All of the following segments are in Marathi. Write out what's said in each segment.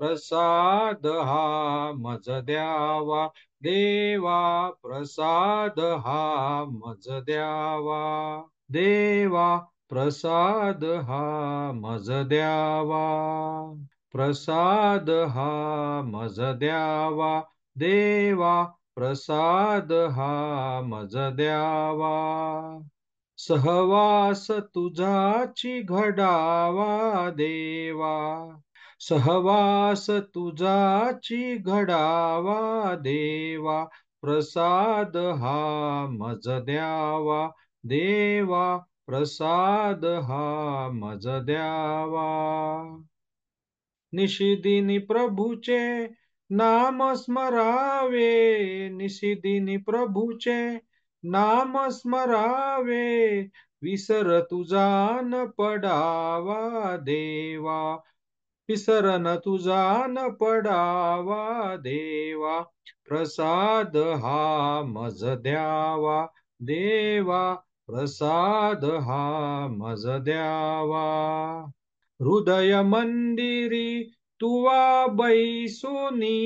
प्रसाद हा मज द्यावा. देवा प्रसाद हा मज द्यावा. देवा प्रसाद हा मज द्यावा. प्रसाद हा मज द्यावा. देवा प्रसाद हा मज द्यावा. सहवास तुझाची घडावा देवा. सहवास तुझाची घडावा देवा. प्रसाद हा मज द्यावा. देवा प्रसाद हा मज द्यावा. निशिदिनी प्रभूचे नाम स्मरावे निशिदिनी प्रभूचे नाम स्मरावे विसर तुझा न पडावा देवा. विसरन तुझा न पडावा देवा. प्रसाद हा मज द्यावा देवा. प्रसाद हा मज द्यावा. हृदय मंदिरी तुवा बैसुनी.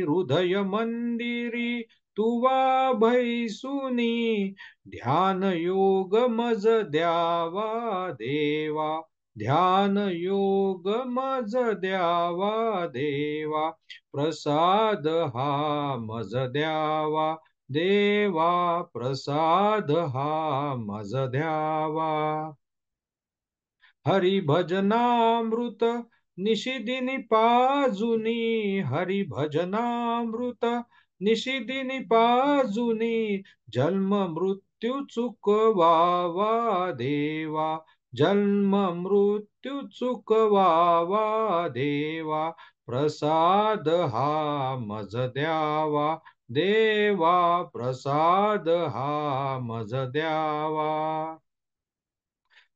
हृदय मंदिरी तुवा भैसुनी ध्यान योग मज द्यावा देवा ध्यान योग मज द्यावा देवा प्रसाद हा मज द्यावा देवा प्रसाद हा मज द्यावा. हरिभजनामृत निशिदिनी पाजुनी हरिभजनामृत निशिदिनी पाजुनी जन्म मृत्यू चुकवावा देवा जन्म मृत्यू चुकवावा देवा प्रसाद हा मज द्यावा देवा प्रसाद हा मज द्यावा.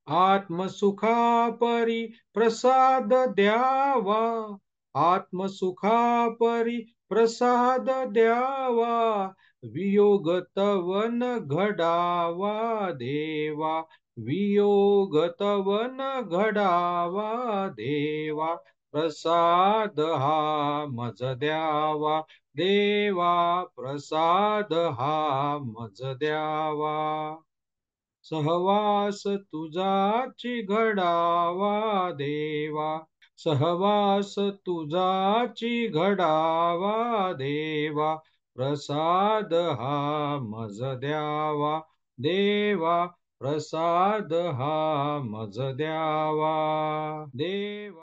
आत्मसुखा परी प्रसाद द्यावा आत्मसुखा परी प्रसाद द्यावा वियोग तवन घडावा देवा वियोग तवन घडावा देवा प्रसाद हा मज द्यावा देवा प्रसाद हा मज द्यावा. सहवास तुझाची घडावा देवा सहवास तुझाची घडावा देवा प्रसाद हा मज द्यावा. देवा प्रसाद हा मज द्यावा. देवा.